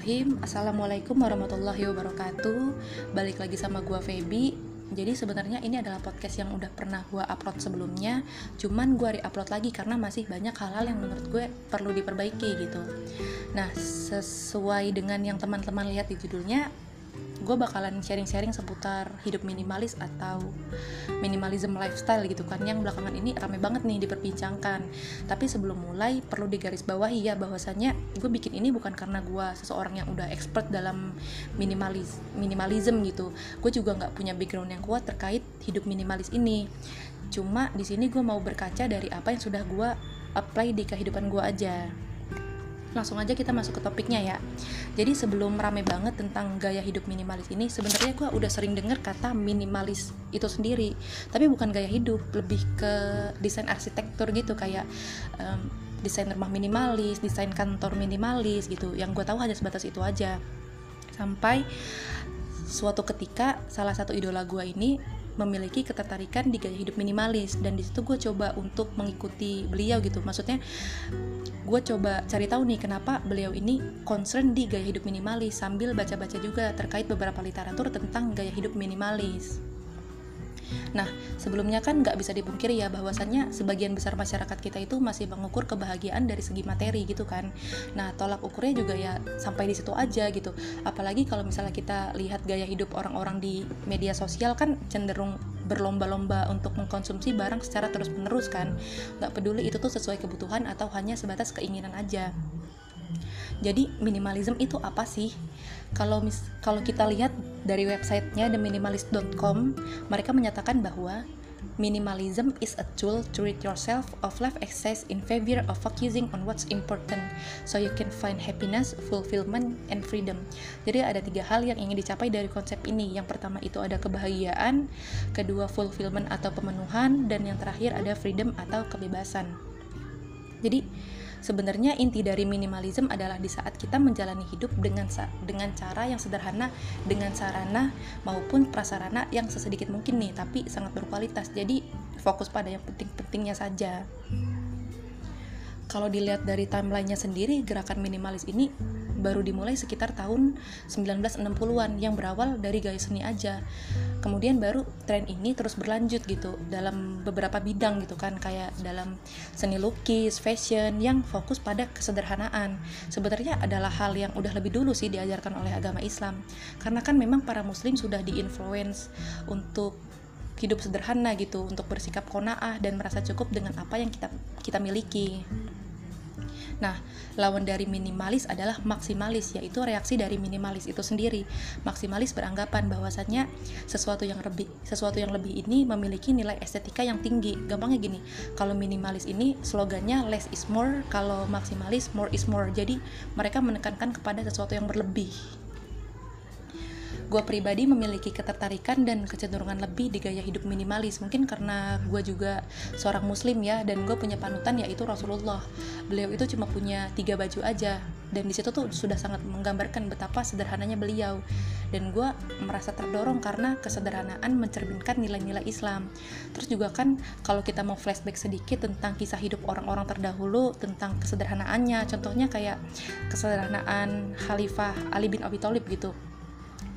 Bismillahirrahmanirrahim. Assalamualaikum warahmatullahi wabarakatuh. Balik lagi sama gua Feby. Jadi sebenarnya ini adalah podcast yang udah pernah gua upload sebelumnya. Cuman gua re-upload lagi karena masih banyak hal-hal yang menurut gue perlu diperbaiki gitu. Nah sesuai dengan yang teman-teman lihat di judulnya gue bakalan sharing-sharing seputar hidup minimalis atau minimalism lifestyle gitu kan. Yang belakangan ini rame banget nih diperbincangkan. Tapi sebelum mulai perlu digarisbawahi ya bahwasannya gue bikin ini bukan karena gue seseorang yang udah expert dalam minimalis minimalism gitu. Gue juga nggak punya background yang kuat terkait hidup minimalis ini. Cuma di sini gue mau berkaca dari apa yang sudah gue apply di kehidupan gue aja langsung aja kita masuk ke topiknya ya. Jadi sebelum rame banget tentang gaya hidup minimalis ini sebenarnya gue udah sering denger kata minimalis itu sendiri. Tapi bukan gaya hidup lebih ke desain arsitektur gitu kayak um, desain rumah minimalis desain kantor minimalis gitu. Yang gue tahu hanya sebatas itu aja. Sampai suatu ketika salah satu idola gue ini memiliki ketertarikan di gaya hidup minimalis. Dan di situ gue coba untuk mengikuti beliau gitu. Maksudnya gue coba cari tahu nih kenapa beliau ini concern di gaya hidup minimalis sambil baca-baca juga terkait beberapa literatur tentang gaya hidup minimalis Nah, sebelumnya kan nggak bisa dipungkiri ya bahwasannya sebagian besar masyarakat kita itu masih mengukur kebahagiaan dari segi materi gitu kan. Nah, tolak ukurnya juga ya sampai di situ aja gitu. Apalagi kalau misalnya kita lihat gaya hidup orang-orang di media sosial kan cenderung berlomba-lomba untuk mengkonsumsi barang secara terus-menerus kan. Nggak peduli itu tuh sesuai kebutuhan atau hanya sebatas keinginan aja. Jadi minimalism itu apa sih? Kalau mis kalau kita lihat dari websitenya theminimalist.com, mereka menyatakan bahwa Minimalism is a tool to rid yourself of life excess in favor of focusing on what's important, so you can find happiness, fulfillment, and freedom. Jadi ada tiga hal yang ingin dicapai dari konsep ini. Yang pertama itu ada kebahagiaan, kedua fulfillment atau pemenuhan, dan yang terakhir ada freedom atau kebebasan. Jadi Sebenarnya inti dari minimalism adalah di saat kita menjalani hidup dengan dengan cara yang sederhana, dengan sarana maupun prasarana yang sesedikit mungkin nih, tapi sangat berkualitas. Jadi fokus pada yang penting-pentingnya saja. Kalau dilihat dari timelinenya sendiri, gerakan minimalis ini baru dimulai sekitar tahun 1960-an yang berawal dari gaya seni aja. Kemudian baru tren ini terus berlanjut gitu dalam beberapa bidang gitu kan kayak dalam seni lukis, fashion yang fokus pada kesederhanaan. Sebenarnya adalah hal yang udah lebih dulu sih diajarkan oleh agama Islam. Karena kan memang para muslim sudah diinfluence untuk hidup sederhana gitu, untuk bersikap kona'ah dan merasa cukup dengan apa yang kita kita miliki. Nah, lawan dari minimalis adalah maksimalis, yaitu reaksi dari minimalis itu sendiri. Maksimalis beranggapan bahwasannya sesuatu yang lebih sesuatu yang lebih ini memiliki nilai estetika yang tinggi. Gampangnya gini, kalau minimalis ini slogannya less is more, kalau maksimalis more is more. Jadi, mereka menekankan kepada sesuatu yang berlebih gue pribadi memiliki ketertarikan dan kecenderungan lebih di gaya hidup minimalis. Mungkin karena gue juga seorang muslim ya dan gue punya panutan yaitu Rasulullah. Beliau itu cuma punya tiga baju aja dan di situ tuh sudah sangat menggambarkan betapa sederhananya beliau. Dan gue merasa terdorong karena kesederhanaan mencerminkan nilai-nilai Islam. Terus juga kan kalau kita mau flashback sedikit tentang kisah hidup orang-orang terdahulu tentang kesederhanaannya contohnya kayak kesederhanaan Khalifah Ali bin Abi Thalib gitu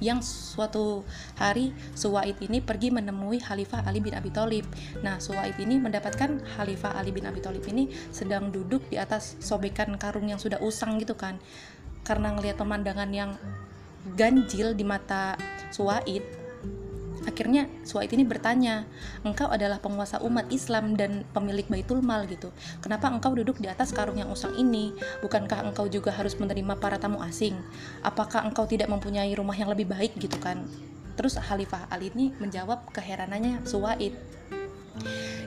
yang suatu hari Suwaid ini pergi menemui Khalifah Ali bin Abi Thalib. Nah, Suwaid ini mendapatkan Khalifah Ali bin Abi Thalib ini sedang duduk di atas sobekan karung yang sudah usang gitu kan. Karena ngelihat pemandangan yang ganjil di mata Suwaid, Akhirnya Suaid ini bertanya, engkau adalah penguasa umat Islam dan pemilik Baitul Mal gitu. Kenapa engkau duduk di atas karung yang usang ini? Bukankah engkau juga harus menerima para tamu asing? Apakah engkau tidak mempunyai rumah yang lebih baik gitu kan? Terus Khalifah Ali ini menjawab keheranannya Suaid.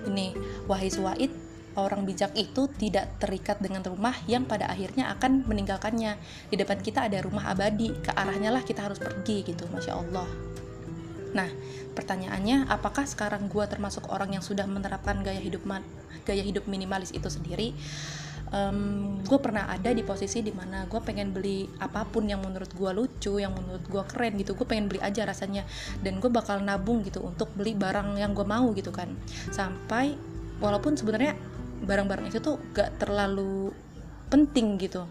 Ini, wahai Suaid, orang bijak itu tidak terikat dengan rumah yang pada akhirnya akan meninggalkannya. Di depan kita ada rumah abadi, ke arahnya lah kita harus pergi gitu, masya Allah. Nah, pertanyaannya, apakah sekarang gue termasuk orang yang sudah menerapkan gaya hidup gaya hidup minimalis itu sendiri? Um, gue pernah ada di posisi di mana gue pengen beli apa pun yang menurut gue lucu, yang menurut gue keren gitu, gue pengen beli aja rasanya, dan gue bakal nabung gitu untuk beli barang yang gue mau gitu kan, sampai walaupun sebenarnya barang-barang itu tuh gak terlalu penting gitu,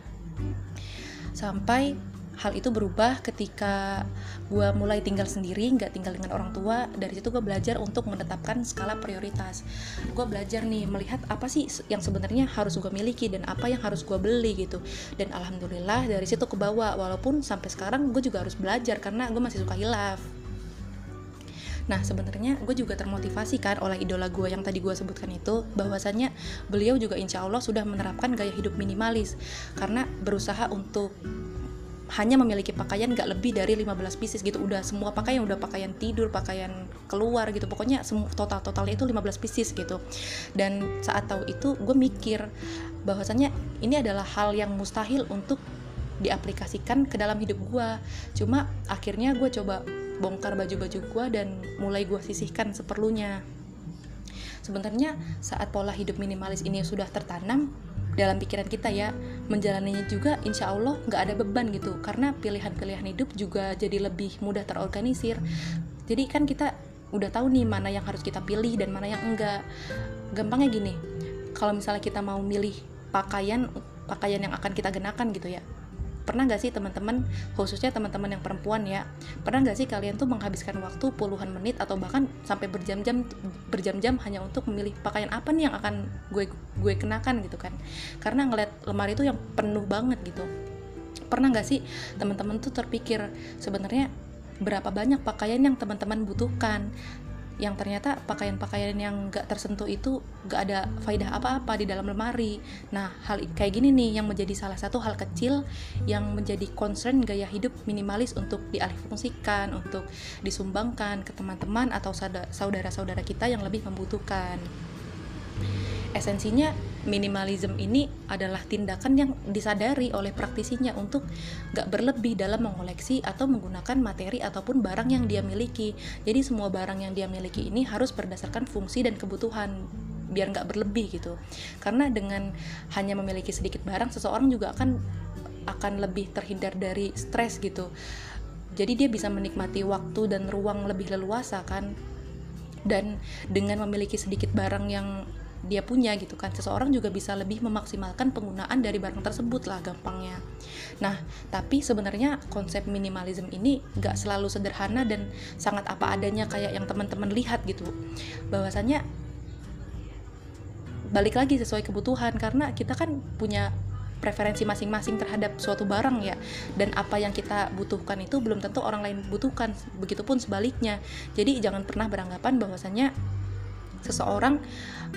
sampai hal itu berubah ketika gue mulai tinggal sendiri nggak tinggal dengan orang tua. Dari situ gue belajar untuk menetapkan skala prioritas. Gue belajar nih melihat apa sih yang sebenarnya harus gue miliki dan apa yang harus gue beli gitu. Dan alhamdulillah dari situ ke bawah walaupun sampai sekarang gue juga harus belajar karena gue masih suka hilaf. Nah sebenarnya gue juga termotivasi kan oleh idola gue yang tadi gue sebutkan itu bahwasannya beliau juga insya Allah sudah menerapkan gaya hidup minimalis. Karena berusaha untuk hanya memiliki pakaian gak lebih dari 15 pieces gitu. Udah semua pakaian udah pakaian tidur pakaian keluar gitu. Pokoknya total totalnya itu 15 pieces gitu. Dan saat tahu itu gue mikir bahwasannya ini adalah hal yang mustahil untuk diaplikasikan ke dalam hidup gue cuma akhirnya gue coba bongkar baju-baju gue dan mulai gue sisihkan seperlunya. Sebenarnya saat pola hidup minimalis ini sudah tertanam dalam pikiran kita ya menjalaninya juga insya Allah nggak ada beban gitu. Karena pilihan-pilihan hidup juga jadi lebih mudah terorganisir. Jadi kan kita udah tahu nih mana yang harus kita pilih dan mana yang enggak. Gampangnya gini kalau misalnya kita mau milih pakaian pakaian yang akan kita genakan gitu ya pernah gak sih teman-teman khususnya teman-teman yang perempuan ya pernah gak sih kalian tuh menghabiskan waktu puluhan menit atau bahkan sampai berjam-jam berjam-jam hanya untuk memilih pakaian apa nih yang akan gue gue kenakan gitu kan? Karena ngeliat lemari itu yang penuh banget gitu. Pernah gak sih teman-teman tuh terpikir sebenarnya berapa banyak pakaian yang teman-teman butuhkan yang ternyata pakaian-pakaian yang gak tersentuh itu gak ada faidah apa-apa di dalam lemari. Nah, hal kayak gini nih yang menjadi salah satu hal kecil yang menjadi concern gaya hidup minimalis untuk dialihfungsikan, untuk disumbangkan ke teman-teman atau saudara-saudara kita yang lebih membutuhkan esensinya minimalism ini adalah tindakan yang disadari oleh praktisinya untuk gak berlebih dalam mengoleksi atau menggunakan materi ataupun barang yang dia miliki. Jadi semua barang yang dia miliki ini harus berdasarkan fungsi dan kebutuhan biar nggak berlebih gitu. Karena dengan hanya memiliki sedikit barang, seseorang juga akan akan lebih terhindar dari stres gitu. Jadi dia bisa menikmati waktu dan ruang lebih leluasa kan. Dan dengan memiliki sedikit barang yang dia punya gitu kan. Seseorang juga bisa lebih memaksimalkan penggunaan dari barang tersebut lah gampangnya. Nah tapi sebenarnya konsep minimalism ini gak selalu sederhana dan sangat apa adanya kayak yang teman-teman lihat gitu. Bahwasannya balik lagi sesuai kebutuhan karena kita kan punya preferensi masing-masing terhadap suatu barang ya. Dan apa yang kita butuhkan itu belum tentu orang lain butuhkan begitupun sebaliknya. Jadi jangan pernah beranggapan bahwasannya seseorang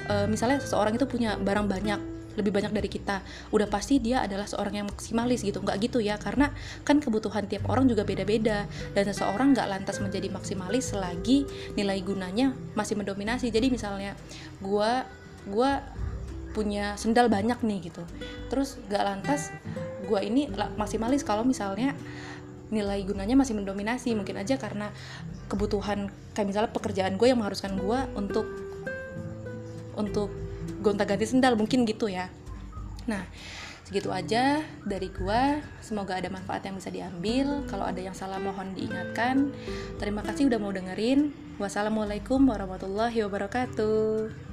uh, misalnya seseorang itu punya barang banyak lebih banyak dari kita udah pasti dia adalah seorang yang maksimalis gitu. Nggak gitu ya karena kan kebutuhan tiap orang juga beda-beda dan seseorang nggak lantas menjadi maksimalis selagi nilai gunanya masih mendominasi. Jadi misalnya gue gue punya sendal banyak nih gitu terus nggak lantas gue ini maksimalis kalau misalnya nilai gunanya masih mendominasi. Mungkin aja karena kebutuhan kayak misalnya pekerjaan gue yang mengharuskan gue untuk untuk gonta-ganti sendal mungkin gitu ya. Nah segitu aja dari gua. Semoga ada manfaat yang bisa diambil. Kalau ada yang salah mohon diingatkan. Terima kasih udah mau dengerin. Wassalamualaikum warahmatullahi wabarakatuh